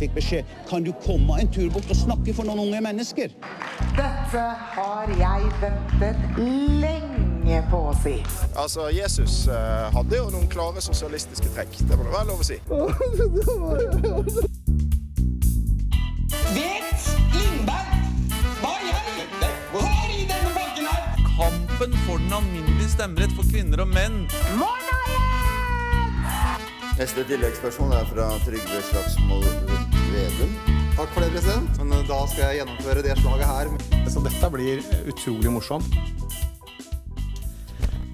jeg fikk beskjed Kan du komme en tur bort og snakke for noen unge mennesker? Dette har jeg ventet lenge på å si. Altså, Jesus eh, hadde jo noen klare sosialistiske trekk. Det må det være lov å si. Vet Lindberg hva i helvete har i denne banken her? Kampen for den alminnelige stemmerett for kvinner og menn. Neste tilleggsspørsmål er fra Trygve Slagsvold Vedum. Takk for det, president. Men eh, da skal jeg gjennomføre det slaget her. Så dette blir utrolig morsomt.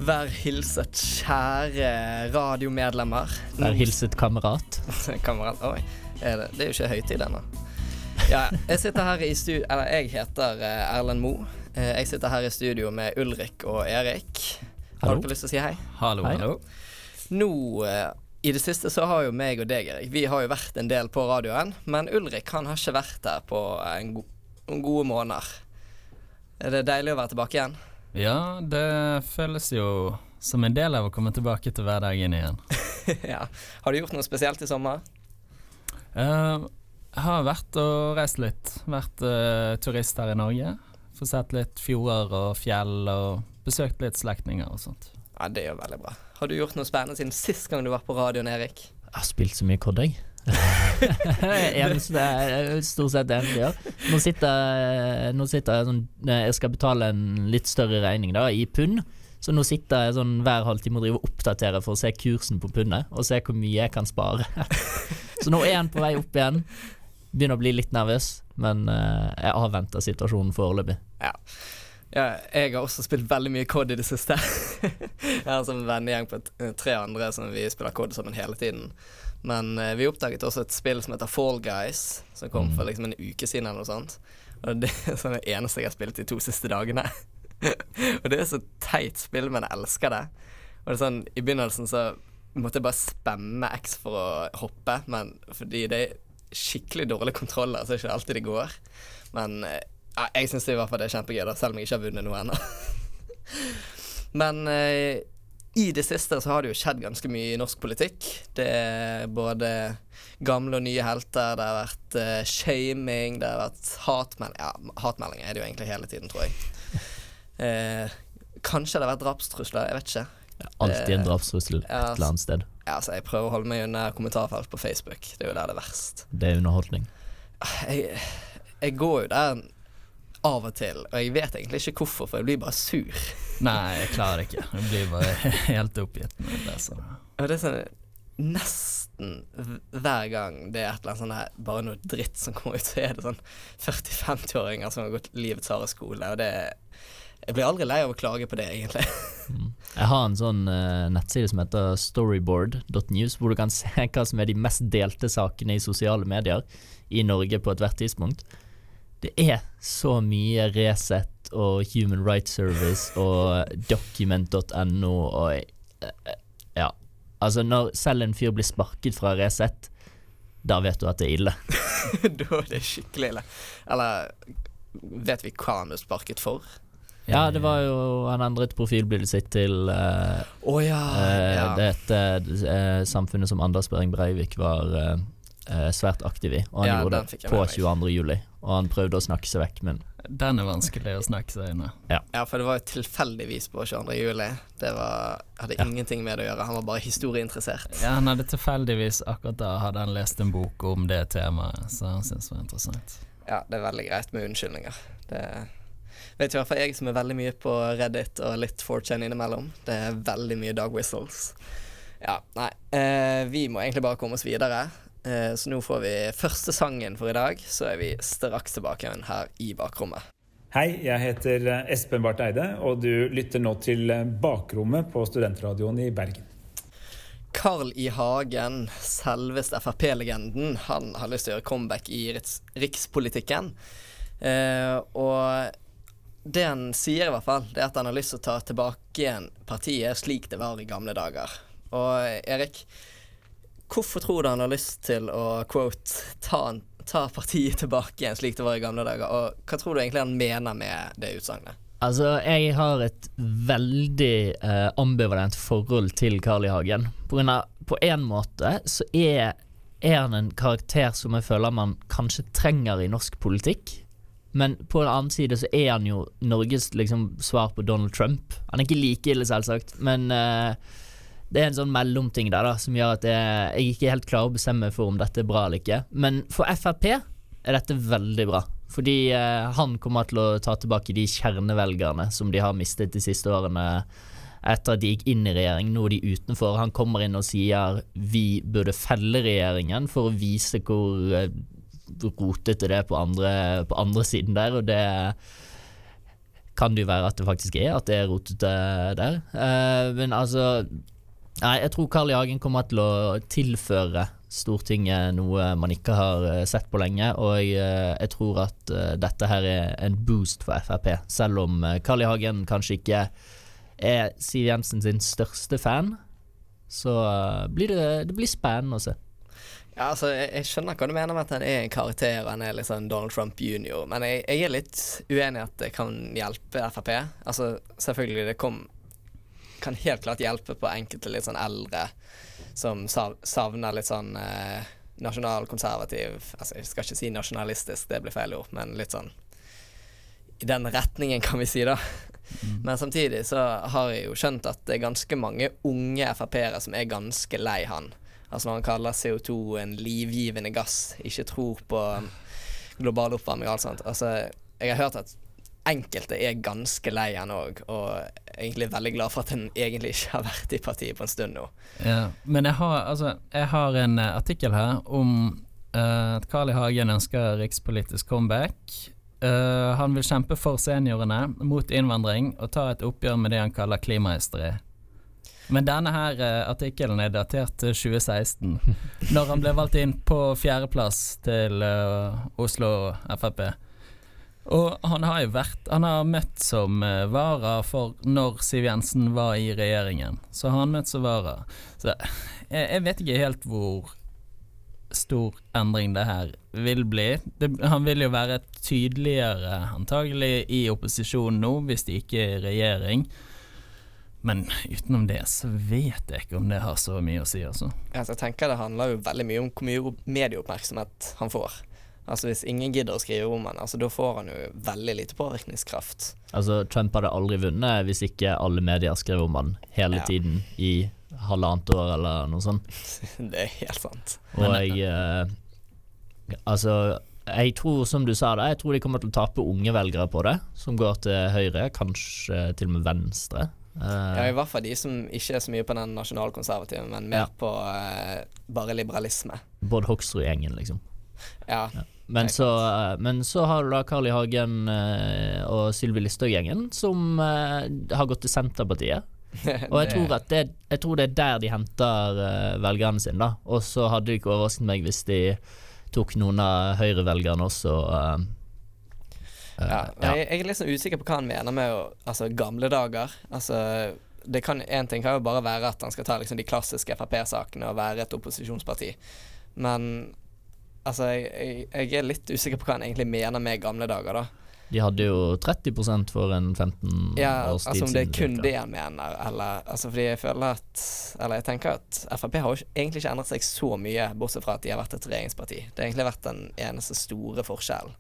Vær hilset, kjære radiomedlemmer. Vær hilset, kamerat. Kamerat, oi. Er det, det er jo ikke høytid ennå. Ja, jeg sitter her i studio Eller jeg heter eh, Erlend Moe. Eh, Jeg sitter her i studio med Ulrik og Erik. Har dere lyst til å si hei? Hallo, Hei. hallo. Nå i det siste så har jo meg og deg, Erik, vi har jo vært en del på radioen. Men Ulrik han har ikke vært der på en go gode måneder. Er det deilig å være tilbake igjen? Ja, det føles jo som en del av å komme tilbake til hverdagen igjen. ja. Har du gjort noe spesielt i sommer? Uh, Jeg har vært og reist litt. Vært uh, turist her i Norge. Fått sett litt fjorder og fjell og besøkt litt slektninger og sånt. Ja, det er jo veldig bra. Har du gjort noe spennende siden sist gang du var på radioen, Erik? Jeg har spilt så mye COD, jeg. Eneste er stort sett det eneste jeg gjør. Nå sitter, nå sitter jeg sånn Jeg skal betale en litt større regning, da, i pund. Så nå sitter jeg sånn hver halvtime og driver og oppdaterer for å se kursen på pundet, og se hvor mye jeg kan spare. så nå er han på vei opp igjen. Begynner å bli litt nervøs, men eh, jeg avventer situasjonen foreløpig. Ja. Ja. Jeg har også spilt veldig mye COD i det siste. jeg har en sånn vennegjeng på tre andre som vi spiller COD sammen hele tiden. Men eh, vi oppdaget også et spill som heter Fall Guys, som kom for liksom en uke siden eller noe sånt. Og det er sånn det eneste jeg har spilt de to siste dagene. og det er så teit spill, men jeg elsker det. Og det er sånn, I begynnelsen så måtte jeg bare spamme X for å hoppe, men fordi det er skikkelig dårlige kontroller, så er det ikke alltid det går. Men eh, ja, jeg syns i hvert fall det er kjempegøy, da, selv om jeg ikke har vunnet noe ennå. Men eh, i det siste så har det jo skjedd ganske mye i norsk politikk. Det er både gamle og nye helter, det har vært eh, shaming, det har vært hatmeldinger. Ja, hatmeldinger er det jo egentlig hele tiden, tror jeg. Eh, kanskje det har vært drapstrusler, jeg vet ikke. Alltid en drapstrussel et Ja, eller annet sted. Ja, altså, jeg prøver å holde meg unna kommentarfelt på Facebook. Det er jo der det er verst. Det er underholdning. Jeg, jeg går jo der av og til, og jeg vet egentlig ikke hvorfor, for jeg blir bare sur. Nei, jeg klarer ikke. Jeg blir bare helt oppgitt når det, det. Og det er sånn Nesten hver gang det er et eller annet sånn her bare noe dritt som kommer ut, så er det sånn 40-50-åringer som har gått livets harde skole, og det Jeg blir aldri lei av å klage på det, egentlig. Jeg har en sånn uh, nettside som heter storyboard.news, hvor du kan se hva som er de mest delte sakene i sosiale medier i Norge på ethvert tidspunkt. Det er så mye Resett og Human Rights Service og document.no og eh, Ja. Altså, når selv en fyr blir sparket fra Resett, da vet du at det er ille. da er det skikkelig ille. Eller vet vi hva han ble sparket for? Ja, det var jo Han endret profilbildet sitt til uh, oh, ja, Eh, ja. Dette uh, samfunnet som Anders Behring Breivik var eh, svært aktiv i. Og han Ja, gjorde den fikk det jeg på med meg. 22. juli. Og han prøvde å snakke seg vekk, men Den er vanskelig å snakke seg unna. Ja, for det var jo tilfeldigvis på 22. juli. Det var, hadde ingenting med det å gjøre. Han var bare historieinteressert. Ja, han hadde tilfeldigvis akkurat da hadde han lest en bok om det temaet, så han syntes det var interessant. Ja, det er veldig greit med unnskyldninger. Det vet i hvert fall jeg som er veldig mye på Reddit og litt 4chan innimellom. Det er veldig mye dog whistles. Ja, nei. Eh, vi må egentlig bare komme oss videre. Eh, så nå får vi første sangen for i dag, så er vi straks tilbake igjen her i bakrommet. Hei, jeg heter eh, Espen Barth Eide, og du lytter nå til eh, Bakrommet på Studentradioen i Bergen. Carl I. Hagen, selveste Frp-legenden, han har lyst til å gjøre comeback i riks rikspolitikken. Eh, og det han sier i hvert fall, det er at han har lyst til å ta tilbake igjen partiet slik det var i gamle dager. Og Erik, hvorfor tror du han har lyst til å quote ta, ta partiet tilbake igjen slik det var i gamle dager, og hva tror du egentlig han mener med det utsagnet? Altså, jeg har et veldig eh, ambivalent forhold til Carl I. Hagen. På, grunn av, på en måte så er er han en karakter som jeg føler man kanskje trenger i norsk politikk. Men på den annen side så er han jo Norges liksom svar på Donald Trump. Han er ikke like ille, selvsagt, men eh, det er en sånn mellomting der da som gjør at jeg, jeg ikke helt klarer å bestemme for om dette er bra eller ikke. Men for Frp er dette veldig bra. Fordi eh, han kommer til å ta tilbake de kjernevelgerne som de har mistet de siste årene etter at de gikk inn i regjering. Nå er de utenfor. Han kommer inn og sier vi burde felle regjeringen for å vise hvor eh, rotete det er på andre, på andre siden der, og det kan det jo være at det faktisk er, at det er rotete der. Eh, men altså Nei, jeg tror Carl I. Hagen kommer til å tilføre Stortinget noe man ikke har eh, sett på lenge, og jeg, eh, jeg tror at eh, dette her er en boost for Frp. Selv om Carl I. Hagen kanskje ikke er Siv Jensen sin største fan, så blir det, det blir spennende å se. Ja, altså, jeg, jeg skjønner hva du mener med at han er en karakter og han er litt sånn Donald Trump jr., men jeg, jeg er litt uenig i at det kan hjelpe Frp. Altså, selvfølgelig, det kom kan helt klart hjelpe på enkelte litt sånn eldre som savner litt sånn eh, nasjonalkonservativ Altså, jeg skal ikke si nasjonalistisk, det blir feil ord, men litt sånn i den retningen, kan vi si, da. Mm. Men samtidig så har jeg jo skjønt at det er ganske mange unge Frp-ere som er ganske lei han. Altså når han kaller CO2 en livgivende gass, ikke tror på global oppvarming og alt sånt. Altså, jeg har hørt at enkelte er ganske lei han òg, og egentlig veldig glad for at han egentlig ikke har vært i partiet på en stund nå. Ja, men jeg har, altså, jeg har en uh, artikkel her om uh, at Carl I. Hagen ønsker rikspolitisk comeback. Uh, han vil kjempe for seniorene, mot innvandring, og ta et oppgjør med det han kaller klimahysteri. Men denne her artikkelen er datert til 2016, når han ble valgt inn på fjerdeplass til Oslo Frp. Og han har jo vært Han har møtt som uh, vara for når Siv Jensen var i regjeringen. Så har han møtt som vara. Så jeg, jeg, vet ikke helt hvor stor endring det her vil bli. Det, han vil jo være tydeligere antagelig i opposisjon nå, hvis de ikke er i regjering. Men utenom det så vet jeg ikke om det har så mye å si, altså. altså jeg tenker det handler jo veldig mye om hvor mye medieoppmerksomhet han får. Altså Hvis ingen gidder å skrive om han, altså da får han jo veldig lite påvirkningskraft. Altså Trump hadde aldri vunnet hvis ikke alle medier skrev om han hele ja. tiden i halvannet år eller noe sånt. det er helt sant. Og jeg eh, Altså, jeg tror, som du sa det, jeg tror de kommer til å tape unge velgere på det, som går til høyre, kanskje til og med venstre. Uh, ja, I hvert fall de som ikke er så mye på den nasjonalkonservative, men mer ja. på uh, bare liberalisme. Bård Hoksrud-gjengen, liksom. Ja. ja. Men så, eh, men så, har du da Carl I. Hagen uh, og Sylvi Listhaug-gjengen, som uh, har gått til Senterpartiet. og jeg tror, det, jeg tror, det, er der de henter velgerne sine, da. Og så hadde det ikke overrasket meg hvis de tok noen av Høyre-velgerne også. ja. Jeg, jeg, er sånn usikker på hva han mener med å, altså, gamle dager. Altså det kan, En ting kan jo bare være at han skal ta liksom, de klassiske Frp-sakene og være et opposisjonsparti. Men Altså, jeg, jeg, er litt usikker på hva han egentlig mener med gamle dager, da. De hadde jo 30% for en 15 ja, års tid siden. altså om det er kun det han mener, eller altså fordi jeg føler at Eller jeg tenker at Frp har jo egentlig ikke endret seg så mye, bortsett fra at de har vært et regjeringsparti. Det har egentlig vært den eneste store forskjellen.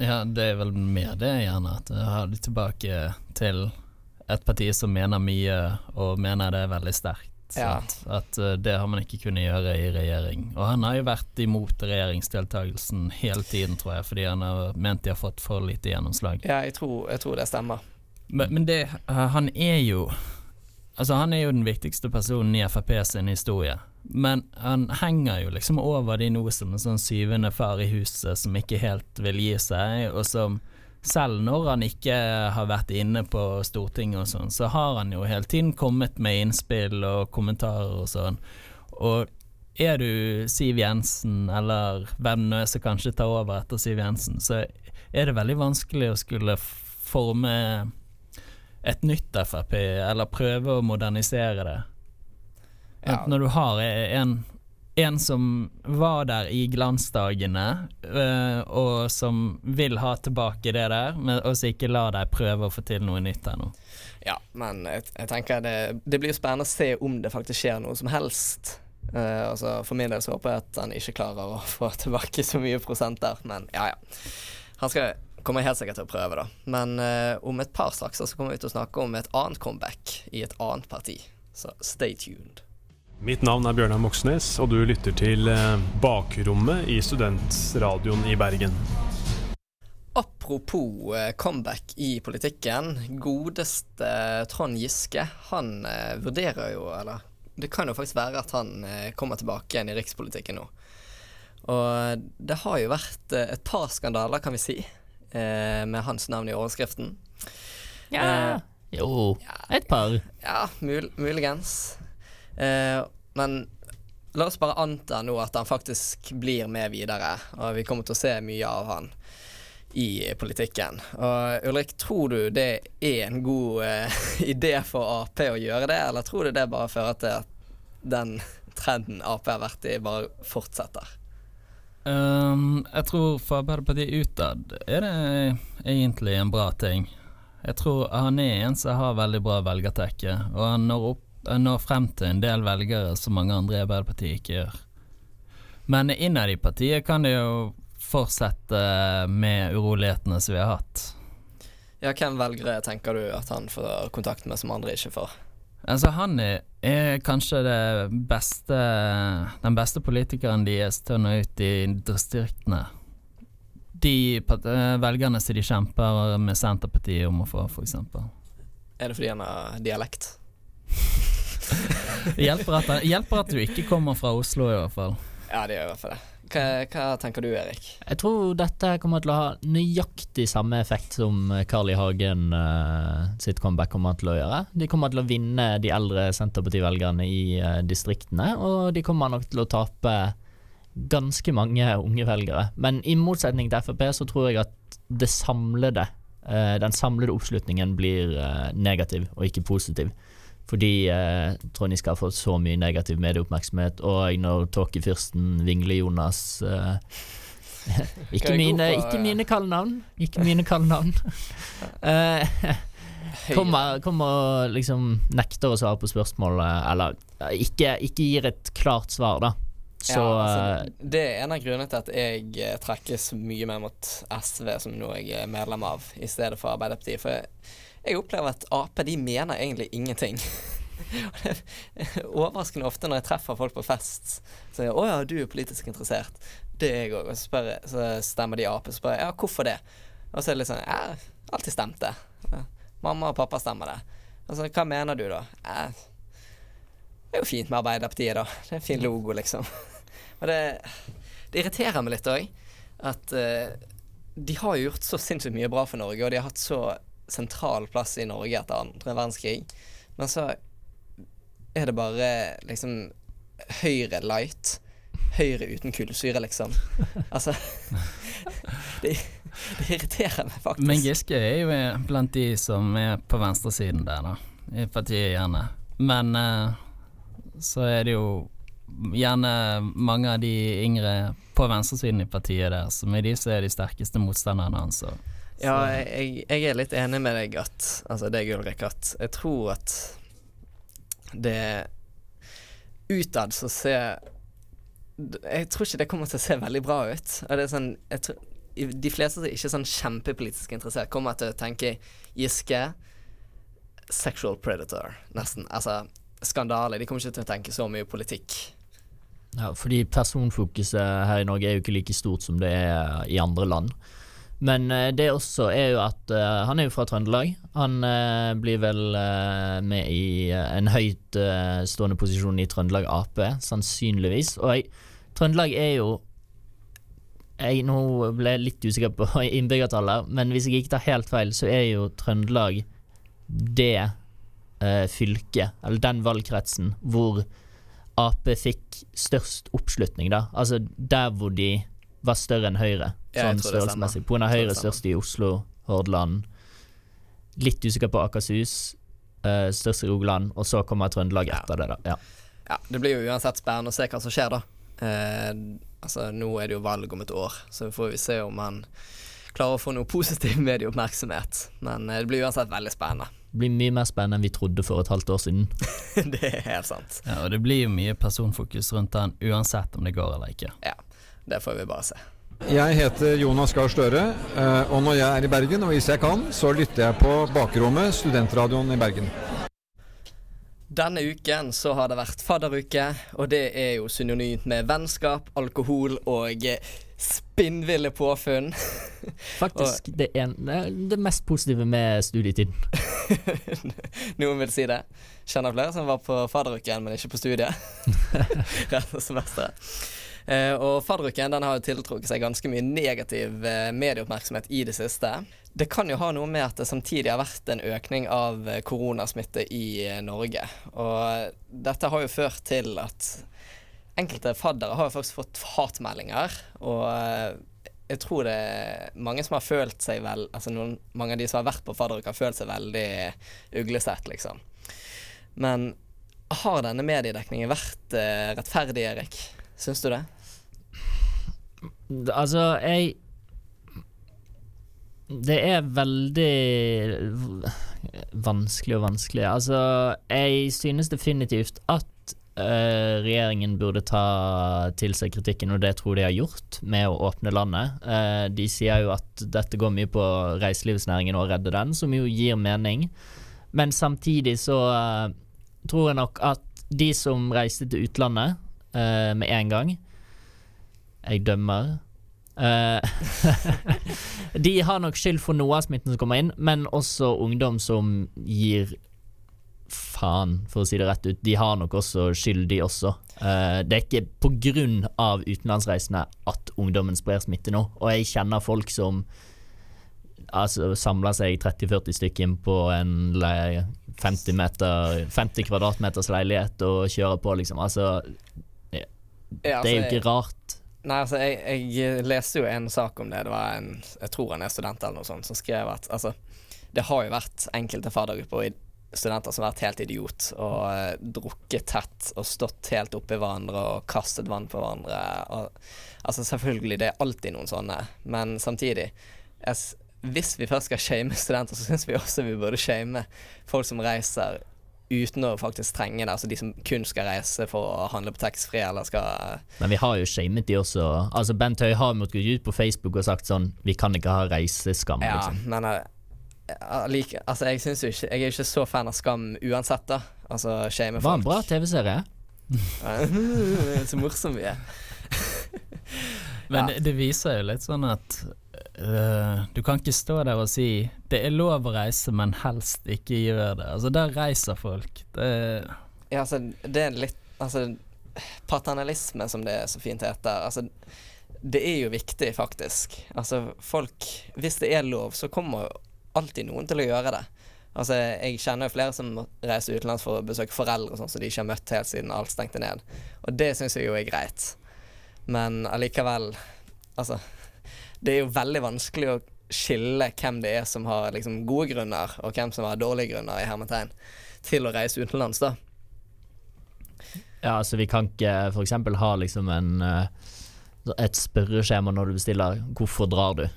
Ja, det er vel mer det, gjerne, at jeg har det tilbake til et parti som mener mye, og mener det er veldig sterkt. Ja. At, at, eh, det har man ikke kunnet gjøre i regjering. Og han har jo vært imot regjeringsdeltakelsen hele tiden, tror jeg, fordi han har ment de har fått for lite gjennomslag. Ja, jeg tror, jeg tror det stemmer. Men, men det, han er jo Altså, han er jo den viktigste personen i Frp sin historie. Men han henger jo liksom over de nå som en sånn syvende far i huset som ikke helt vil gi seg, og som selv når han ikke har vært inne på Stortinget og sånn, så har han jo hele tiden kommet med innspill og kommentarer og sånn. Og er du Siv Jensen, eller hvem nå er som kanskje tar over etter Siv Jensen, så er det veldig vanskelig å skulle forme et nytt Frp, eller prøve å modernisere det. Ja. Når du har en en som var der i glansdagene, øh, og som vil ha tilbake det der, men også ikke la deg prøve å få til noe nytt ennå. Ja, men jeg, jeg tenker det, det blir spennende å se om det faktisk skjer noe som helst Uh, altså For min del så håper jeg at han ikke klarer å få tilbake så mye prosent der, men ja ja. Han skal kommer helt sikkert til å prøve, da. Men uh, om et par straks så kommer vi til å snakke om et annet comeback i et annet parti. Så stay tuned. Mitt navn er Bjørnar Moxnes, og du lytter til eh, Bakrommet i Studentradioen i Bergen. Apropos eh, comeback i politikken. Godeste Trond Giske, han eh, vurderer jo, eller det kan jo faktisk være at han kommer tilbake igjen i rikspolitikken nå. Og det har jo vært et par skandaler, kan vi si, eh, med hans navn i overskriften. Ja. Eh, Jo, et par. ja, mul muligens. Eh, men la oss bare anta nå at han faktisk blir med videre, og vi kommer til å se mye av han i politikken. Og Ulrik, tror du det er en god eh, idé for Ap å gjøre det, eller tror du det bare fører til at den trenden Ap har vært i, bare fortsetter? Um, jeg tror for Arbeiderpartiet utad er det egentlig en bra ting. Jeg tror han er en som har veldig bra velgertekke, og han når, opp, han når frem til en del velgere som mange andre i Arbeiderpartiet ikke gjør. Men innad i partiet kan det jo fortsette med urolighetene som vi har hatt. Ja, hvem velgere tenker du at han får kontakt med som andre ikke får? Altså, han er, er kanskje det beste den beste politikeren deres til å nå ut i distriktene. De eh, velgerne som de kjemper med Senterpartiet om å få, f.eks. Er det fordi han har dialekt? Det hjelper at, hjelper at du ikke kommer fra Oslo, i hvert fall. Ja, det gjør i hvert fall det. Hva, hva tenker du, Erik? Jeg tror dette kommer til å ha nøyaktig samme effekt som Carl I. Hagen uh, sitt comeback kommer til å gjøre. De kommer til å vinne de eldre Senterparti-velgerne i uh, distriktene, og de kommer nok til å tape ganske mange unge velgere. Men i motsetning til Frp så tror jeg at det samlede, uh, den samlede oppslutningen blir eh, negativ og ikke positiv. Fordi eh, Trond Giske har fått så mye negativ medieoppmerksomhet, og når tåkefyrsten Vingle-Jonas eh, ikke, mine, på, ikke eh, mine kallenavn. Ikke mine kallenavn. Eh, kommer, kommer og liksom nekter å svare på spørsmålet, eller eh, ikke, ikke gir et klart svar, da. Så ja, eh, altså, det er en av grunnene til at jeg eh, trekkes mye mer mot SV, som nå jeg er medlem av, i stedet for Arbeiderpartiet. For jeg, jeg opplever at Ap de mener egentlig ingenting. Og det er overraskende ofte når jeg treffer folk på fest, så sier jeg 'Å ja, du er politisk interessert'. Det er jeg òg. Og så, så stemmer de Ap. Så spør jeg 'Ja, hvorfor det?' Og så er det litt sånn 'Ja, alltid stemt det'. Mamma og pappa stemmer det. Og så 'Hva mener du, da?' Ja, det er jo fint med Arbeiderpartiet, da. Det er en fin logo, liksom. Og det, det irriterer meg litt òg at uh, de har gjort så sinnssykt mye bra for Norge, og de har hatt så sentral plass i Norge etter andre verdenskrig. Men så er det bare liksom Høyre light. Høyre uten kullsyre, liksom. Altså det, det irriterer meg faktisk. Men Giske er jo blant de som er på venstresiden der, da. I partiet, gjerne. Men uh, så er det jo gjerne mange av de yngre på venstresiden i partiet der, som er de som er de sterkeste motstanderne hans. og- Ja, jeg, jeg er litt enig med deg at Altså deg, Ulrik, at jeg tror at det Utad så ser Jeg tror ikke det kommer til å se veldig bra ut. Og det er sånn tror, De fleste som er ikke sånn kjempepolitisk interessert, kommer til å tenke Giske Sexual predator, nesten. Altså skandale. De kommer ikke til å tenke så mye politikk. Ja, fordi personfokuset her i Norge er jo ikke like stort som det er i andre land. Men eh, det også er jo at uh, han er jo fra Trøndelag. Han uh, blir vel uh, med i en høyt stående posisjon i Trøndelag Ap, sannsynligvis. Og jeg, Trøndelag er jo jeg Nå ble jeg litt usikker på innbyggertallet, men hvis jeg ikke tar helt feil, så er jo Trøndelag det fylket, eller den valgkretsen, hvor Ap fikk størst oppslutning, da. Altså der hvor de var større enn Høyre, sånn ja, størrelsesmessig. stemmer. På grunn av Høyre størst i Oslo, Hordaland. Litt usikker på Akershus. uh, størst i Rogaland, og så kommer Trøndelag etter det, da. Ja. Ja, det blir jo uansett spennende å se hva som skjer, da. Uh, altså, nå er det jo valg om et år, så får vi se om han klarer å få noe positiv medieoppmerksomhet. Men uh, det blir uansett veldig spennende. Det blir mye mer spennende enn vi trodde for et halvt år siden. det er helt sant. Ja, og det blir jo mye personfokus rundt den uansett om det går eller ikke. Ja, det får vi bare se. Jeg heter Jonas Gahr Støre, eh, og når jeg er i Bergen, og hvis jeg kan, så lytter jeg på Bakrommet, studentradioen i Bergen. Denne uken så har det vært fadderuke, og det er jo synonymt med vennskap, alkohol og eh, spinnville påfunn. Faktisk det, ene, det mest positive med studietiden. Noen vil si det. Kjenner flere som var på fadderuken, men ikke på studiet. Resten av semesteret. Eh, og fadderuken den har jo tiltrukket seg ganske mye negativ eh, medieoppmerksomhet i det siste. Det kan jo ha noe med at det samtidig har vært en økning av eh, koronasmitte i Norge. Og dette har jo ført til at enkelte faddere har jo faktisk fått hatmeldinger. Og jeg tror det er mange som har følt seg vel Altså noen, mange av de som har vært på fadderuke, har følt seg veldig uglesett, liksom. Men har denne mediedekningen vært rettferdig, Erik? Syns du det? Altså, jeg Det er veldig vanskelig og vanskelig. Altså, jeg synes definitivt at uh, regjeringen burde ta til seg kritikken, og det tror de har gjort, med å åpne landet. Uh, de sier jo at dette går mye på reiselivsnæringen og å redde den, som jo gir mening. Men samtidig så uh, tror jeg nok at de som reiste til utlandet med en gang Jeg dømmer Uh, de har nok skyld for noe av smitten som kommer inn, men også ungdom som gir faen, for å si det rett ut. De har nok også skyld, de også. Uh, det er ikke av utenlandsreisende at ungdommen sprer smitte nå. Og jeg kjenner folk som altså, samler seg 30-40 stykker inn på en 50, meter, 50 kvadratmeters leilighet og kjører på, liksom. Altså, det, det er jo ikke rart. Nei, altså, jeg, jeg, leste jo en sak om det. Det var en Jeg tror han er student eller noe sånt, som skrev at altså Det har jo vært enkelte faddergrupper og studenter som har vært helt idiot og uh, drukket tett og stått helt oppi hverandre og kastet vann på hverandre. Og, altså, selvfølgelig, det er alltid noen sånne, men samtidig jeg, Hvis vi først skal shame studenter, så syns vi også vi burde shame folk som reiser uten å faktisk trenge det. Altså de som kun skal reise for å handle på taxfree eller skal Men vi har jo shamet de også. Altså Bent Høie har måttet gå ut på Facebook og sagt sånn Vi kan ikke ha reiseskam, ja, liksom. Men uh, like, altså, jeg synes jo ikke Jeg er jo ikke så fan av Skam uansett, da. Altså shame folk. Var en bra TV-serie. så morsom vi er. Men ja. det, det viser jo litt sånn at uh, du kan ikke stå der og si det er lov å reise, men helst ikke gjør det. Altså, der reiser folk. Det Ja, altså, det er litt Altså, paternalisme, som det så fint heter. Altså, det er jo viktig, faktisk. Altså, folk Hvis det er lov, så kommer alltid noen til å gjøre det. Altså, Jeg kjenner jo flere som reiser utenlands for å besøke foreldre sånn som de ikke har møtt helt siden alt stengte ned. Og det syns jeg jo er greit. Men allikevel Altså, det er jo veldig vanskelig å skille hvem det er som har liksom, gode grunner, og hvem som har dårlige grunner, i hermetegn, til å reise utenlands, da. Ja, altså vi kan ikke f.eks. ha liksom en uh, et spørreskjema når du bestiller 'Hvorfor drar du?'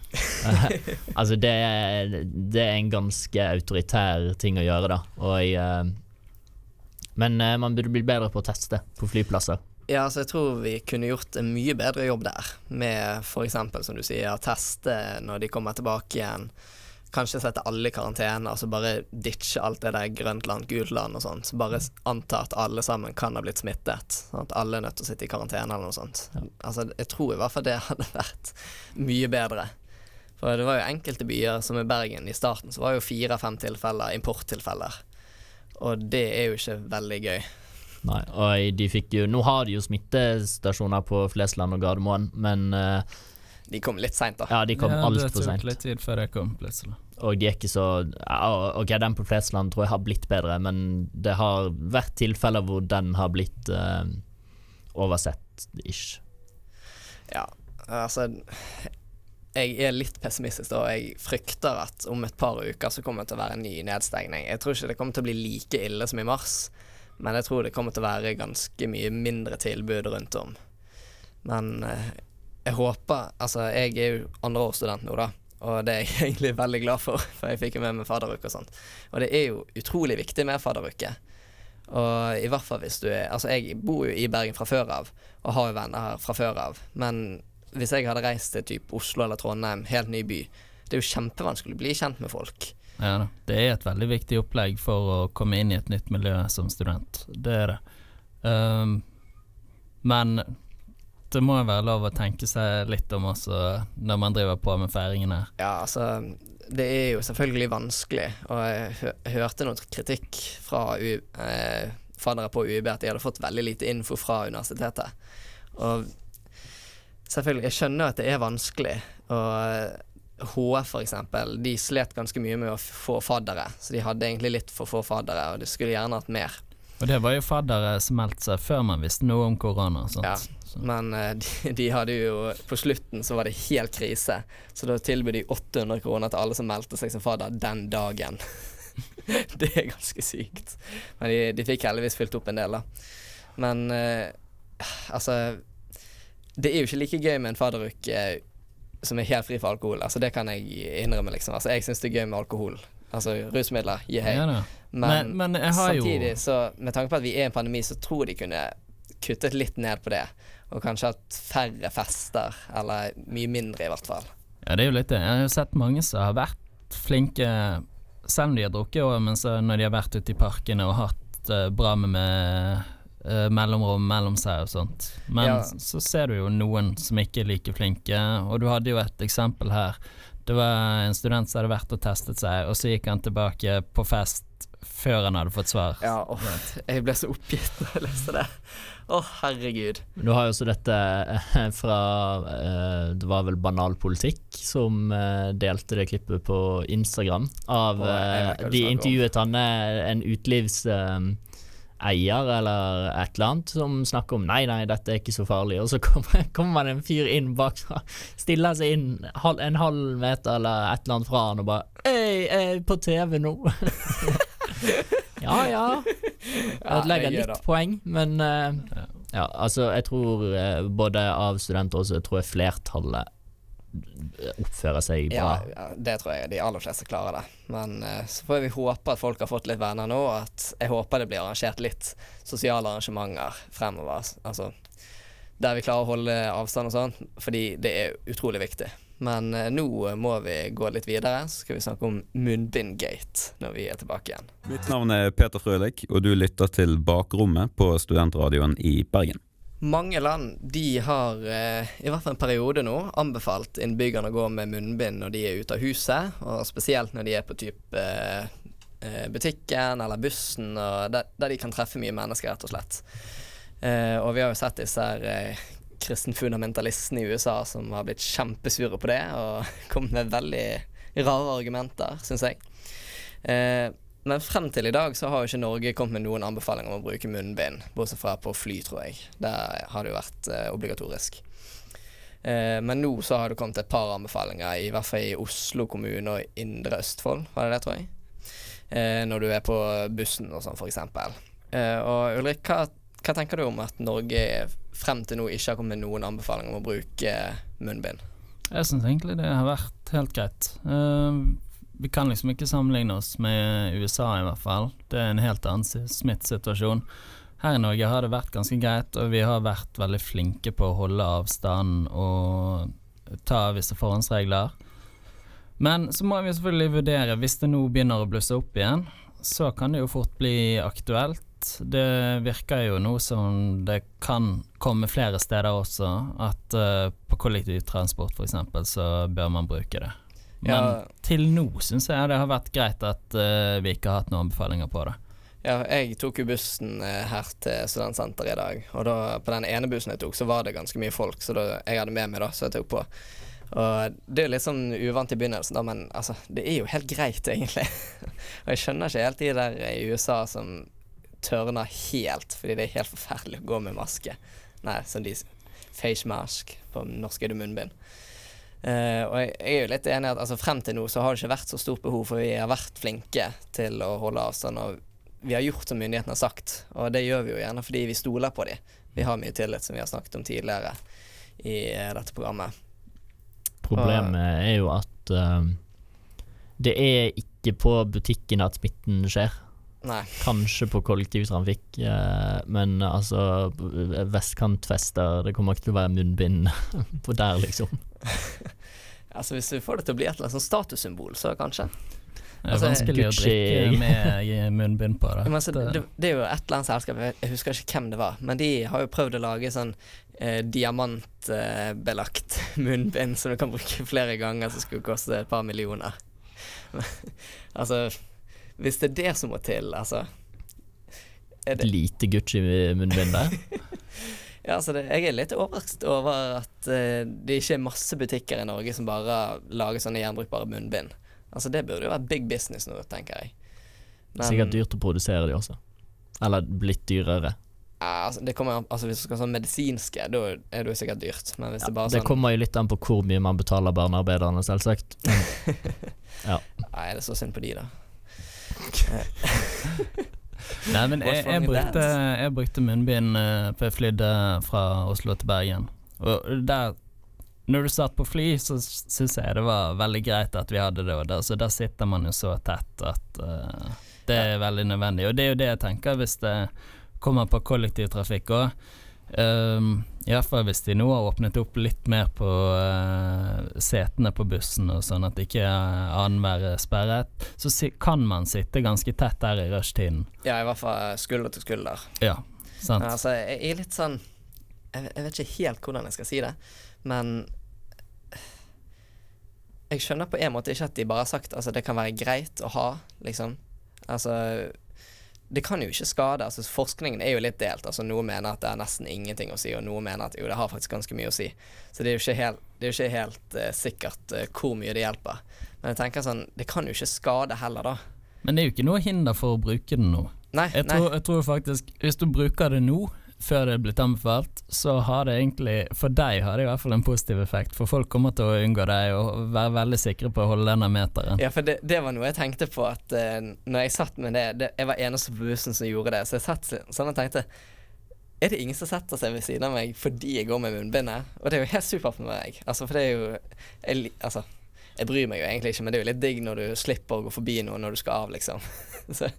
altså det, det, er en ganske autoritær ting å gjøre, da. Og, jeg, men uh, man burde bli bedre på å teste på flyplasser. Ja, så jeg tror vi kunne gjort en mye bedre jobb der, med f.eks. som du sier, teste når de kommer tilbake igjen. Kanskje sette alle i karantene, altså bare ditche alt det der grønt land, gult land og sånt. Bare anta at alle sammen kan ha blitt smittet. Sånn at alle er nødt til å sitte i karantene eller noe sånt. Altså, jeg tror i hvert fall det hadde vært mye bedre. For det var jo enkelte byer, som i Bergen i starten, så var jo fire-fem tilfeller importtilfeller. Og det er jo ikke veldig gøy. Nei, og de fikk jo Nå har de jo smittestasjoner på Flesland og Gardermoen, men uh, De kom litt seint, da. Ja, de kom ja, altfor seint. Litt tid før jeg kom, plutselig. Og de er ikke så uh, Ok, den på Flesland tror jeg har blitt bedre, men det har vært tilfeller hvor den har blitt uh, oversett, ish. Ja, altså jeg er litt pessimistisk, og jeg frykter at om et par uker så kommer det til å være en ny nedstengning. Jeg tror ikke det kommer til å bli like ille som i mars. Men jeg tror det kommer til å være ganske mye mindre tilbud rundt om. Men eh, jeg håper Altså, jeg er jo andreårsstudent nå, da. og det er jeg egentlig veldig glad for, for jeg fikk jo med meg fadderuke og sånt. Og det er jo utrolig viktig med fadderuke. Og i hvert fall hvis du er Altså, jeg bor jo i Bergen fra før av, og har jo venner her fra før av. Men hvis jeg hadde reist til typ Oslo eller Trondheim, helt ny by, det er jo kjempevanskelig å bli kjent med folk. Ja. Det er et veldig viktig opplegg for å komme inn i et nytt miljø som student. Det er det. Um, men det må være lov å tenke seg litt om også når man driver på med feiringen her. Ja, altså Det er jo selvfølgelig vanskelig, og jeg hørte noe kritikk fra U eh, faddere på UiB at de hadde fått veldig lite info fra universitetet. Og selvfølgelig, jeg skjønner at det er vanskelig. Og HF eksempel, de slet ganske mye med å få faddere, så de hadde egentlig litt for få faddere, og de skulle gjerne hatt mer. Og det var jo faddere som meldte seg før man visste noe om korona. Sant? Ja, men uh, de, de, hadde jo På slutten så var det helt krise, så da tilbød de 800 kroner til alle som meldte seg som fadder den dagen. det er ganske sykt. Men de, de, fikk heldigvis fylt opp en del, da. Men eh, altså Det er jo ikke like gøy med en fadderuke uh, som er helt fri for alkohol. Altså Det kan jeg innrømme, liksom. Altså Jeg syns det er gøy med alkohol. Altså rusmidler, yeah. Ja, men, men, men samtidig, jo... så med tanke på at vi er i en pandemi, så tror de kunne kuttet litt ned på det. Og kanskje hatt færre fester, eller mye mindre i hvert fall. Ja, det er jo litt det. Jeg har jo sett mange som har vært flinke, selv om de har drukket men så når de har vært ute i parkene og hatt uh, bra med, med uh, mellomrom mellom seg og sånt. Men ja. så ser du jo noen som ikke er like flinke, og du hadde jo et eksempel her. Det var en student som hadde vært og testet seg, og så gikk han tilbake på fest før han hadde fått svar. Ja, åh, jeg ble så oppgitt da jeg leste det. Å, oh, herregud. Du har jo også dette eh, fra eh, Det var vel Banal politikk som delte det klippet på Instagram av oh, De intervjuet han en utelivseier eller et eller annet som snakker om nei, nei, dette er ikke så farlig. Og så kommer, kommer det en fyr inn bak, stiller seg inn en halv meter eller et eller annet fra han og bare Hei, jeg er på TV nå. ja, ja. Ødelegger litt poeng, men uh, ja, altså, jeg tror uh, både av studenter også, jeg tror jeg flertallet oppfører seg bra. Ja, ja, det tror jeg de aller fleste klarer det. Men uh, så får vi håpe at folk har fått litt venner nå, at jeg håper det blir arrangert litt sosiale arrangementer fremover. Altså der vi klarer å holde avstand og sånn, fordi det er utrolig viktig. Men uh, nå må vi gå litt videre, så skal vi snakke om munnbindgate når vi er tilbake igjen. Mitt navn er Peter Frølik, og du lytter til Bakrommet på studentradioen i Bergen. Mange land de har, eh, i hvert fall en periode nå, anbefalt innbyggerne å gå med munnbind når de er ute av huset, og spesielt når de er på type eh, eh, butikken eller bussen, der, der, de kan treffe mye mennesker, rett og slett. Og vi har jo sett disse kristenfundamentalistene i USA som har blitt kjempesure på det og kommet med veldig rare argumenter, syns jeg. Eh, men frem til i dag så har jo ikke Norge kommet med noen anbefaling om å bruke munnbind, bortsett fra på fly, tror jeg. Der har det jo vært eh, obligatorisk. Eh, men nå så har det kommet et par anbefalinger, i hvert fall i Oslo kommune og Indre Østfold, var det det, tror jeg? Eh, når du er på bussen og sånn, eksempel. Eh, og Ulrik, hva hva tenker du om at Norge frem til nå ikke har kommet med noen anbefaling om å bruke munnbind? Jeg syns egentlig det har vært helt greit. Uh, vi kan liksom ikke sammenligne oss med USA, i hvert fall. Det er en helt annen smittsituasjon. Her i Norge har det vært ganske greit, og vi har vært veldig flinke på å holde avstand og ta visse forhåndsregler. Men så må vi selvfølgelig vurdere, hvis det nå begynner å blusse opp igjen, så kan det jo fort bli aktuelt det virker jo nå som det kan komme flere steder også, at uh, på kollektivtransport f.eks. så bør man bruke det. Men ja. til nå syns jeg det har vært greit at uh, vi ikke har hatt noen anbefalinger på det. Ja, jeg tok jo bussen uh, her til studentsenteret i dag, og da, på den ene bussen jeg tok, så var det ganske mye folk, så da, jeg hadde med meg, da, så jeg tok på. Og det er litt sånn uvant i begynnelsen, da, men altså, det er jo helt greit, egentlig. og jeg skjønner ikke helt de der i USA som tørner helt, fordi det er helt forferdelig å gå med maske. Nei, som de Face mask. På norsk er det munnbind. Uh, og jeg, jeg, er jo litt enig i at altså, frem til nå så har det ikke vært så stort behov, for vi har vært flinke til å holde avstand. Og vi har gjort som myndighetene har sagt, og det gjør vi jo gjerne fordi vi stoler på dem. Vi har mye tillit, som vi har snakket om tidligere i uh, dette programmet. Problemet er jo at uh, det er ikke på butikken at smitten skjer. Nei. Kanskje på kollektivtrafikk, men altså vestkantfester Det kommer ikke til å være munnbind på der, liksom. Altså Hvis du får det til å bli et eller annet sånn statussymbol, så kanskje. Det er Altså, vanskelig å drikke med munnbind på. Det. Men altså, det, det er jo et eller annet selskap, jeg husker ikke hvem det var, men de har jo prøvd å lage sånn eh, diamantbelagt munnbind som du kan bruke flere ganger, som skulle koste et par millioner. altså, hvis det er det som må til, altså Et lite Gucci-munnbind der. Ja, altså det, Jeg er litt overrasket over at uh, det ikke er masse butikker i Norge som bare lager sånne gjenbrukbare munnbind. Altså Det burde jo være big business nå, tenker jeg. Men- Sikkert dyrt å produsere de også. Eller blitt dyrere. Ja, altså, det kommer, altså Hvis du skal ha sånn medisinske, da er det jo sikkert dyrt. Men hvis det bare Det sånn kommer jo litt an på hvor mye man betaler barnearbeiderne, selvsagt. ja. Nei, det er så synd på de, da. Nei, men jeg, jeg, brukte, jeg brukte munnbind før for jeg flydde fra Oslo til Bergen. Og der Når du satt på fly, så syns jeg det var veldig greit at vi hadde det. Og der, så der sitter man jo så tett at uh, det er veldig nødvendig. Og det er jo det jeg tenker hvis det kommer på kollektivtrafikk òg. Um, Iallfall hvis de nå har åpnet opp litt mer på uh, setene på bussen, og sånn at ikke uh, annenhver er sperret, så si, kan man sitte ganske tett der i rushtiden. Ja, i hvert fall skulder til skulder. Ja, sant. Ja, altså, jeg er litt sånn jeg, jeg vet ikke helt hvordan jeg skal si det, men Jeg skjønner på en måte ikke at de bare har sagt altså det kan være greit å ha, liksom. Altså det kan jo ikke skade. altså Forskningen er jo litt delt. altså Noen mener at det er nesten ingenting å si, og noen mener at jo, det har faktisk ganske mye å si. Så det er jo ikke helt, det jo ikke helt uh, sikkert uh, hvor mye det hjelper. Men jeg tenker sånn, det kan jo ikke skade heller, da. Men det er jo ikke noe hinder for å bruke den nå. Nei, jeg, nei. tror, jeg tror faktisk Hvis du bruker det nå, før det er blitt anbefalt, så har det egentlig For deg har det i hvert fall en positiv effekt. For folk kommer til å unngå deg og være veldig sikre på å holde denne meteren. Ja, for det, det var noe jeg tenkte på at uh, når jeg satt med det, det Jeg var eneste på bussen som gjorde det, så jeg satt sånn og tenkte Er det ingen som setter seg ved siden av meg fordi jeg går med munnbind Og det er jo helt supert med meg. Altså, for det er jo jeg, Altså, jeg bryr meg jo egentlig ikke, men det er jo litt digg når du slipper å gå forbi noe når du skal av, liksom. så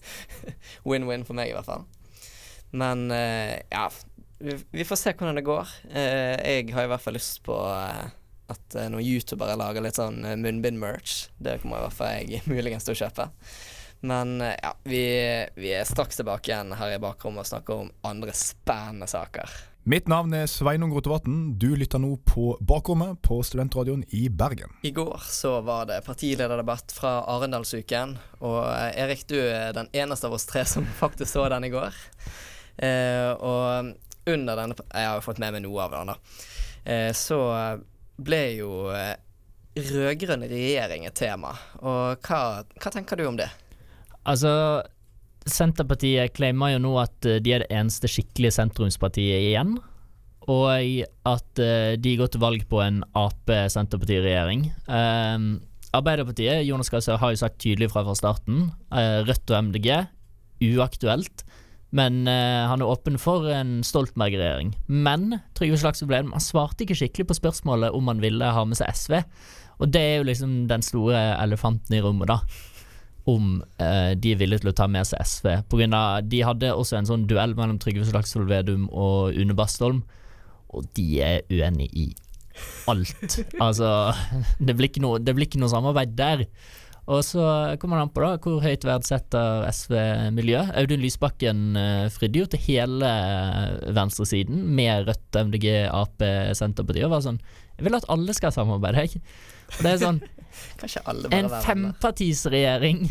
win-win for meg, i hvert fall. Men eh, ja, vi, vi får se hvordan det går. Eh, jeg har i hvert fall lyst på eh, at noen youtubere lager litt sånn munnbind-merch. Det kommer i hvert fall jeg muligens til å kjøpe. Men ja, vi, vi er straks tilbake igjen her i bakrommet og snakker om andre spennende saker. Mitt navn er Sveinung Rotevatn. Du lytter nå på Bakrommet på Studentradioen i Bergen. I går så var det partilederdebatt fra Arendalsuken, og Erik, du er den eneste av oss tre som faktisk så den i går. Eh, og under denne Jeg har jo fått med meg noe av den, da. Eh, så ble jo eh, rød-grønn regjering et tema. Og hva, hva tenker du om det? Altså, Senterpartiet claimer jo nå at de er det eneste skikkelige sentrumspartiet igjen. Og at de går til valg på en Ap-Senterparti-regjering. Um, Arbeiderpartiet Jonas Gahr har jo sagt tydelig fra fra starten. Uh, Rødt og MDG uaktuelt. Men uh, han er åpen for en Stoltenberg-regjering. Men Trygve Slagsvold Vedum svarte ikke skikkelig på spørsmålet om han ville ha med seg SV. Og det er jo liksom den store elefanten i rommet, da. Om uh, de er villige til å ta med seg SV. På grunn av, de hadde også en sånn duell mellom Trygve Slagsvold Vedum og Une Bastholm, og de er uenige i alt. altså, det blir noe, det blir ikke noe samarbeid der. Og så kommer det an på da hvor høyt verdsetter SV miljø. Audun Lysbakken eh, fridde jo til hele eh, venstresiden med Rødt, MDG, Ap, Senterpartiet og var sånn Jeg vil at alle skal samarbeide, jeg. Og det er sånn En fempartisregjering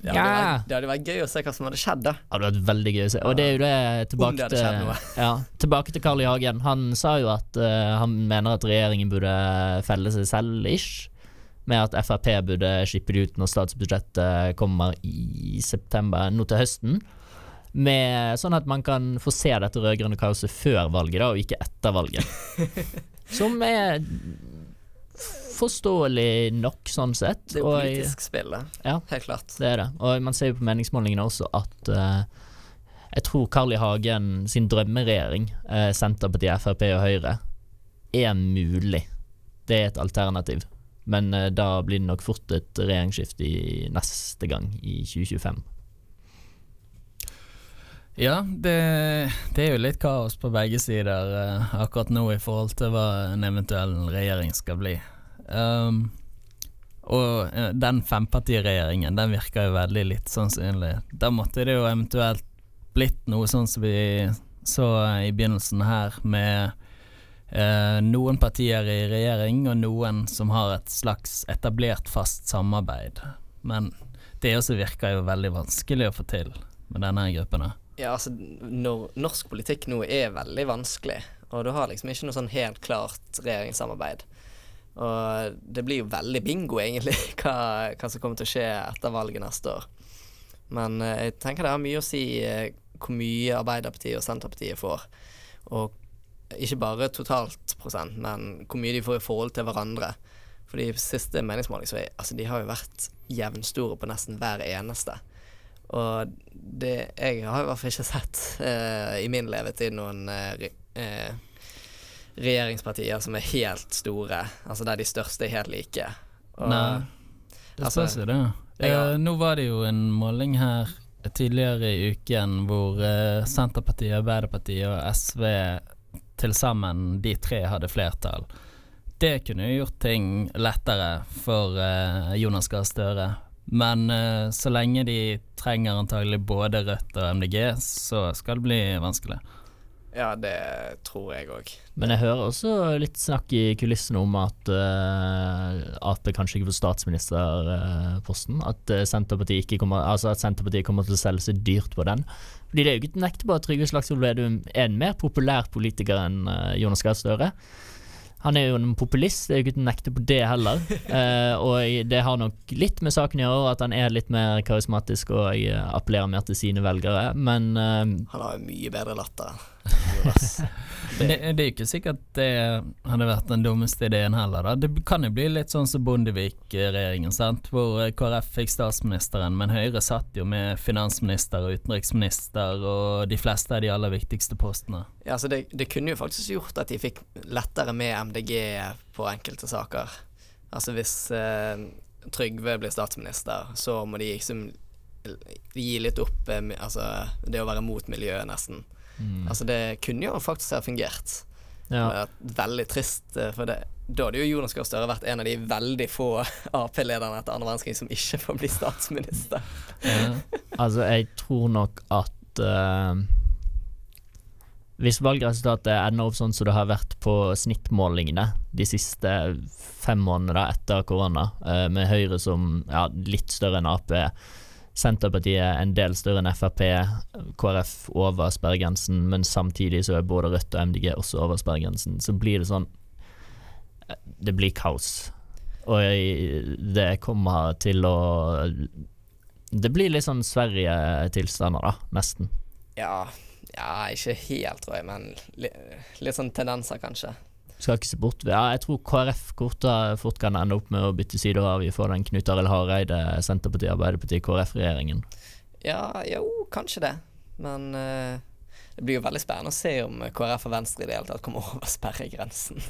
Det hadde, vært, det hadde vært gøy å se hva som hadde skjedd, da. Det hadde vært veldig gøy å se. Og det er jo det tilbake, det til ja, Tilbake til Carl I. Hagen. Han sa jo at uh, han mener at regjeringen burde felle seg selv, ish. Med at Frp burde skippe det ut når statsbudsjettet kommer i september, nå til høsten. Med, sånn at man kan få se dette rød-grønne kaoset før valget, da, og ikke etter valget. Som er forståelig nok, sånn sett. Det er jo politisk spill. Ja, Helt klart. det er det. Og man ser jo på meningsmålingene også at uh, jeg tror Carl I. Hagen sin drømmeregjering, eh, Senterpartiet, Frp og Høyre, er mulig. det er et alternativ. Men uh, da blir det nok fort et regjeringsskifte neste gang, i 2025. Ja, det, det er jo litt kaos på begge sider uh, akkurat nå i forhold til hva en eventuell regjering skal bli. Um, og uh, den fempartiregjeringen, den virker jo veldig litt sannsynlig. Da måtte det jo eventuelt blitt noe sånn som vi så i begynnelsen her, med eh, noen partier i regjering og noen som har et slags etablert, fast samarbeid. Men det også virker jo veldig vanskelig å få til med denne gruppen. Ja, altså, når, norsk politikk nå er veldig vanskelig, og du har liksom ikke noe sånn helt klart regjeringssamarbeid. Og det blir jo veldig bingo, egentlig, hva, hva som kommer til å skje etter valget neste år. Men eh, jeg tenker det har mye å si eh, hvor mye Arbeiderpartiet og Senterpartiet får. Og ikke bare totalt prosent, men hvor mye de får i forhold til hverandre. For de siste så er, altså, de har jo vært jevnstore på nesten hver eneste. Og det Jeg har i hvert fall ikke sett eh, i min levetid noen eh, eh, regjeringspartier som er helt store, altså der de største er helt like. Og, Nei, det altså, spørs jo det. Ja. Eh, nå var det jo en måling her tidligere i uken hvor eh, Senterpartiet, Arbeiderpartiet og SV til sammen, de tre, hadde flertall. Det kunne jo gjort ting lettere for eh, Jonas Gahr Støre. Men eh, så lenge de trenger antagelig både Rødt og MDG, så skal det bli vanskelig. Ja, det tror jeg òg. Men jeg hører også litt snakk i kulissene om at uh, Ap kanskje ikke får statsministerposten. at, uh, Senterpartiet ikke kommer, altså at Senterpartiet kommer til å selge seg dyrt på den. Fordi det er jo ikke nektbart at Trygve Slagsvold Vedum er en mer populær politiker enn uh, Jonas Gahr Støre. Han er jo en populist, det er jo ikke til å nekte på det heller. Eh, og det har nok litt med saken å gjøre, at han er litt mer karismatisk og eh, appellerer mer til sine velgere, men eh, Han har jo mye bedre latter. Det, det er ikke sikkert det hadde vært den dummeste ideen heller. Da. Det kan jo bli litt sånn som Bondevik-regjeringen, hvor eh, KrF fikk statsministeren, men Høyre satt jo med finansminister og utenriksminister og de fleste av de aller viktigste postene. Ja, så det, det kunne jo faktisk gjort at de fikk lettere med MDG på enkelte saker. Altså hvis eh, Trygve blir statsminister, så må de liksom gi litt opp eh, altså, det å være mot miljøet, nesten. Mm. Altså Det kunne jo faktisk ha fungert. Ja. Veldig trist, eh, for det, da hadde jo Jonas Gahr Støre vært en av de veldig få Ap-lederne etter andre verdenskrig som ikke får bli statsminister. Altså, jeg tror nok at uh, hvis valgresultatet ender opp sånn som det har vært på snittmålingene de siste fem månedene etter korona, uh, med Høyre som ja, litt større enn Ap, Senterpartiet en del større enn Frp, KrF over sperregrensen, men samtidig så er både Rødt og MDG også over sperregrensen, så blir det sånn eh, Det blir kaos. Og jeg- det kommer til å Det blir litt sånn Sverige-tilstander, da. Nesten. Ja, ja, ikke helt, tror jeg, men litt, litt sånn tendenser, kanskje. Skal ikke se bort ja, Jeg tror KrF korta fort kan ende opp med å bytte side og vi får den Knut Arild Hareide, Senterpartiet, Arbeiderpartiet, KrF-regjeringen. Ja, jo, kanskje det. Men uh, det blir jo veldig spennende å se om KrF og Venstre i det hele tatt kommer over sperregrensen.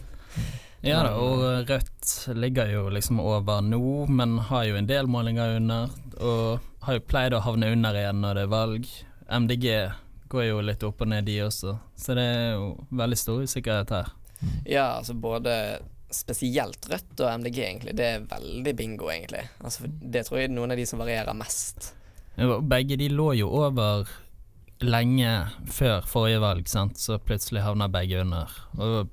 Ja da, og Rødt ligger jo liksom over nå, men har jo en del målinger under. Og har jo pleid å havne under igjen når det er valg. MDG går jo litt opp og ned, de også. Så det er jo veldig stor usikkerhet her. Ja, altså både spesielt Rødt og MDG, egentlig. Det er veldig bingo, egentlig. Altså, det tror jeg er noen av de som varierer mest. Begge de lå jo over lenge før forrige valg, sant? så plutselig havner begge under. Og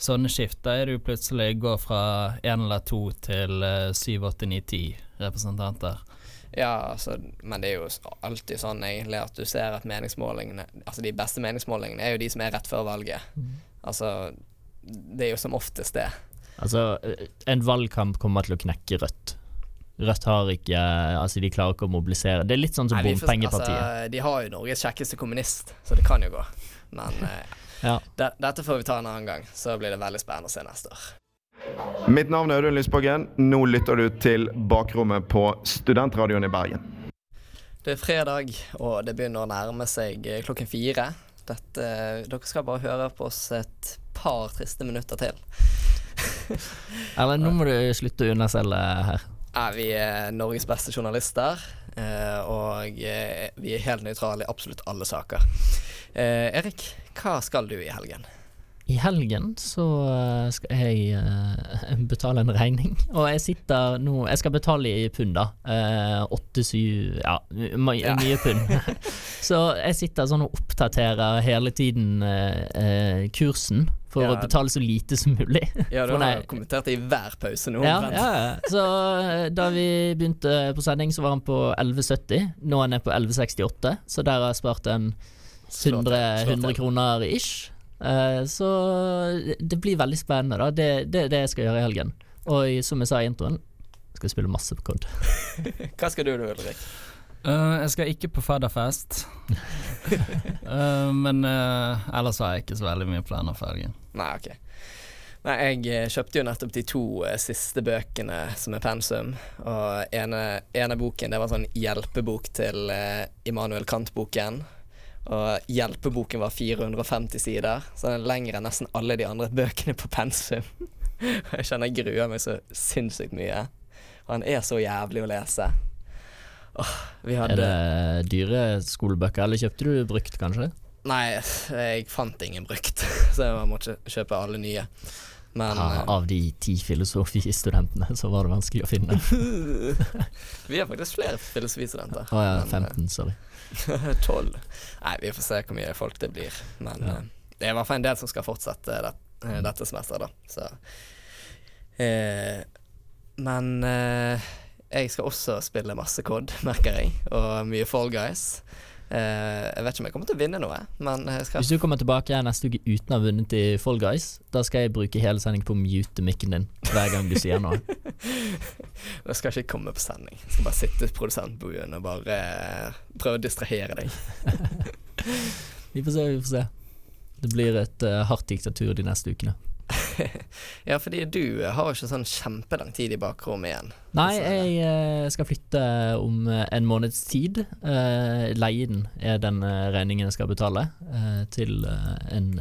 sånne skifter er det jo plutselig går fra én eller to til eh, syv, åtte, ni, ti representanter. Ja, altså, men det er jo alltid sånn egentlig at du ser at meningsmålingene Altså de beste meningsmålingene er jo de som er rett før valget. Altså, det er jo som oftest det. Altså, en valgkamp kommer til å knekke Rødt. Rødt har ikke Altså, de klarer ikke å mobilisere. Det er litt sånn som Nei, bompengepartiet. Altså, de har jo Norges kjekkeste kommunist, så det kan jo gå. Men eh, Ja. det, dette får vi ta en annen gang, så blir det veldig spennende å se neste år. Mitt navn er Audun Lysbakken. Nå lytter du til Bakrommet på Studentradioen i Bergen. Det er fredag, og det begynner å nærme seg eh, klokken fire. Dette, dere skal bare høre på oss et par triste minutter til. Erlend, nå må du slutte å underselge her. Ja, vi er Norges beste journalister, eh, og eh, vi er helt nøytrale i absolutt alle saker. Eh, Erik, hva skal du i helgen? I helgen så eh, skal jeg eh, betale en regning, og jeg sitter nå Jeg skal betale i pund, da. Åtte-syv Ja, mye Ja. pund. så jeg sitter sånn og oppdaterer hele tiden eh, eh, kursen for Ja. å betale så lite som mulig. Ja, du har kommentert det i hver pause nå. ja, ja. Så eh, da vi begynte på sending, så var han på 11,70. Nå er han nede på 11,68, så der har jeg spart en 100, 100 kroner ish. Eh, så det blir veldig spennende, da. Det er det, det jeg skal gjøre i helgen. Og som jeg sa i introen, skal jeg spille masse på COD. Hva skal du da, Ulrik? Uh, jeg skal ikke på fadderfest. uh, men uh, ellers har jeg ikke så veldig mye planer for helgen. Nei, ok. Nei, jeg kjøpte jo nettopp de to eh, siste bøkene som er pensum. Og ene, ene boken det var sånn hjelpebok til eh, Immanuel Kant-boken. Og hjelpeboken var 450 sider, så den er lengre enn nesten alle de andre bøkene på pensum. Og jeg kjenner jeg gruer meg så sinnssykt mye. Og han er så jævlig å lese. Åh, vi Er det dyre skolebøker, eller kjøpte du brukt, kanskje? Nei, jeg fant ingen brukt, så jeg måtte kjøpe alle nye. Men Ja, eh, av de ti filosofistudentene, så var det vanskelig å finne. Vi har faktisk flere filosofistudenter. Å ja, 15, sorry. 12. Nei, vi får se hvor mye folk det blir. Men Ja. eh, det er i hvert fall en del som skal fortsette det, eh, dette semesteret, da. Så eh, Men eh, jeg skal også spille masse COD, merker jeg, og mye Fall Guys. Eh, jeg vet ikke om jeg kommer til å vinne noe, men jeg skal Hvis du kommer tilbake neste uke uten å ha vunnet i Fall Guys, da skal jeg bruke hele sendingen på å mute mikken din hver gang du sier noe. Jeg skal ikke komme på sending. Jeg skal bare sitte i produsentbuen og bare eh, prøve å distrahere deg. Vi får se, vi får se. Det blir et uh, hardt diktatur de neste ukene. ja, fordi du har jo ikke sånn kjempelang tid i bakrommet igjen. Nei, jeg eh, skal flytte om eh, en måneds tid. Eh, leien er den regningen jeg skal betale, til en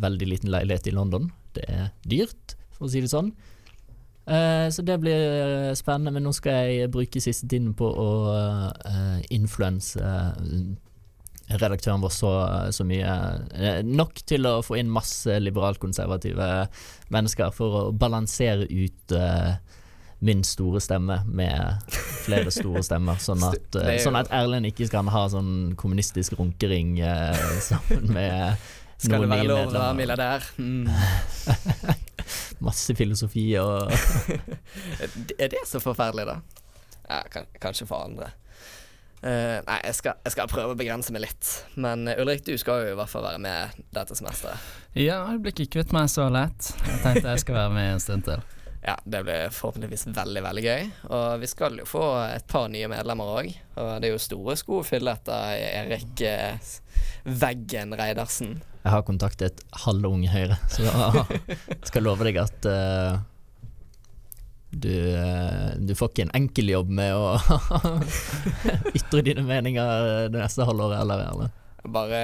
veldig liten leilighet i London. Det er dyrt, for å si det sånn. Så det blir spennende, men nå skal jeg bruke siste tiden på å influense redaktøren vår så, så mye. eh, nok til å få inn masse liberalkonservative mennesker for å balansere ut uh, min store stemme med flere store stemmer, sånn at, jo- sånn at Erlend ikke skal ha sånn kommunistisk runkering uh, sammen med Skal det noen være nye lov å være medlemmer. milliardær? Mm. Masse filosofi og er det så forferdelig, da? Ja, kan, kanskje for andre. Eh, nei, jeg skal, jeg skal prøve å begrense meg litt. Men eh, Ulrik, du skal jo i hvert fall være med dette semesteret. Ja, jeg blir ikke kvitt meg så lett. Jeg tenkte jeg skal være med en stund til. Ja, det blir forhåpentligvis veldig, veldig gøy. Og vi skal jo få et par nye medlemmer òg. Og det er jo store sko å fylle etter Erik eh, Veggen Reidarsen. Jeg har kontaktet halve Unge Høyre, så jeg skal love deg at eh, du, eh, du får ikke en enkel jobb med å ytre dine meninger det neste halvåret eller Eller? Bare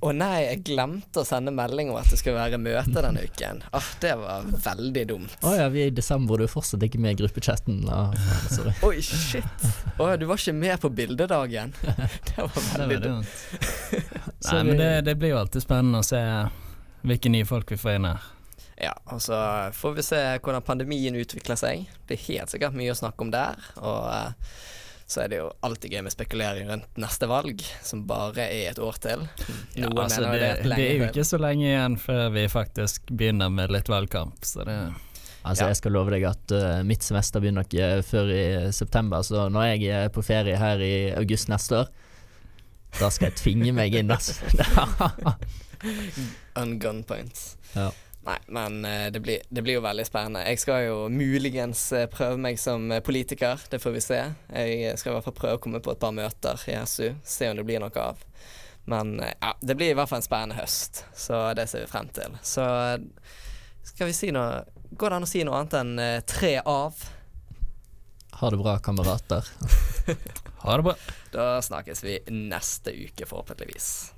Å nei, jeg glemte å sende melding om at det skulle være møte denne uken. Oh, det var veldig dumt. Å ja, vi er i desember, og du er fortsatt ikke med i gruppechatten. Sorry. Oi, shit. Å ja, du var ikke med på bildedagen. Det var Det veldig var dumt. dumt. Nei, men det, det blir jo alltid spennende å se hvilke nye folk vi får inn her. Ja, og så får vi se hvordan pandemien utvikler seg. Det er helt sikkert mye å snakke om der. Og eh, så er det jo alltid gøy med spekulering rundt neste valg, som bare er et år til. Ja, altså, mener det, det er det er jo ikke så lenge igjen før vi faktisk begynner med litt valgkamp, så det Altså, Ja. jeg skal love deg at uh, mitt semester begynner ikke før i september, så når jeg er på ferie her i august neste år, da skal jeg tvinge meg inn, altså. Ungun points. Ja. Nei, men eh, det blir, det blir jo veldig spennende. Jeg skal jo muligens eh, prøve meg som eh, politiker, det får vi se. Jeg skal i hvert fall prøve å komme på et par møter i SU, se om det blir noe av. Men ja, det blir i hvert fall en spennende høst, så det ser vi frem til. Så skal vi si noe Går det an å si noe annet enn tre av? Ha det bra, kamerater. Ha det bra. Da snakkes vi neste uke, forhåpentligvis.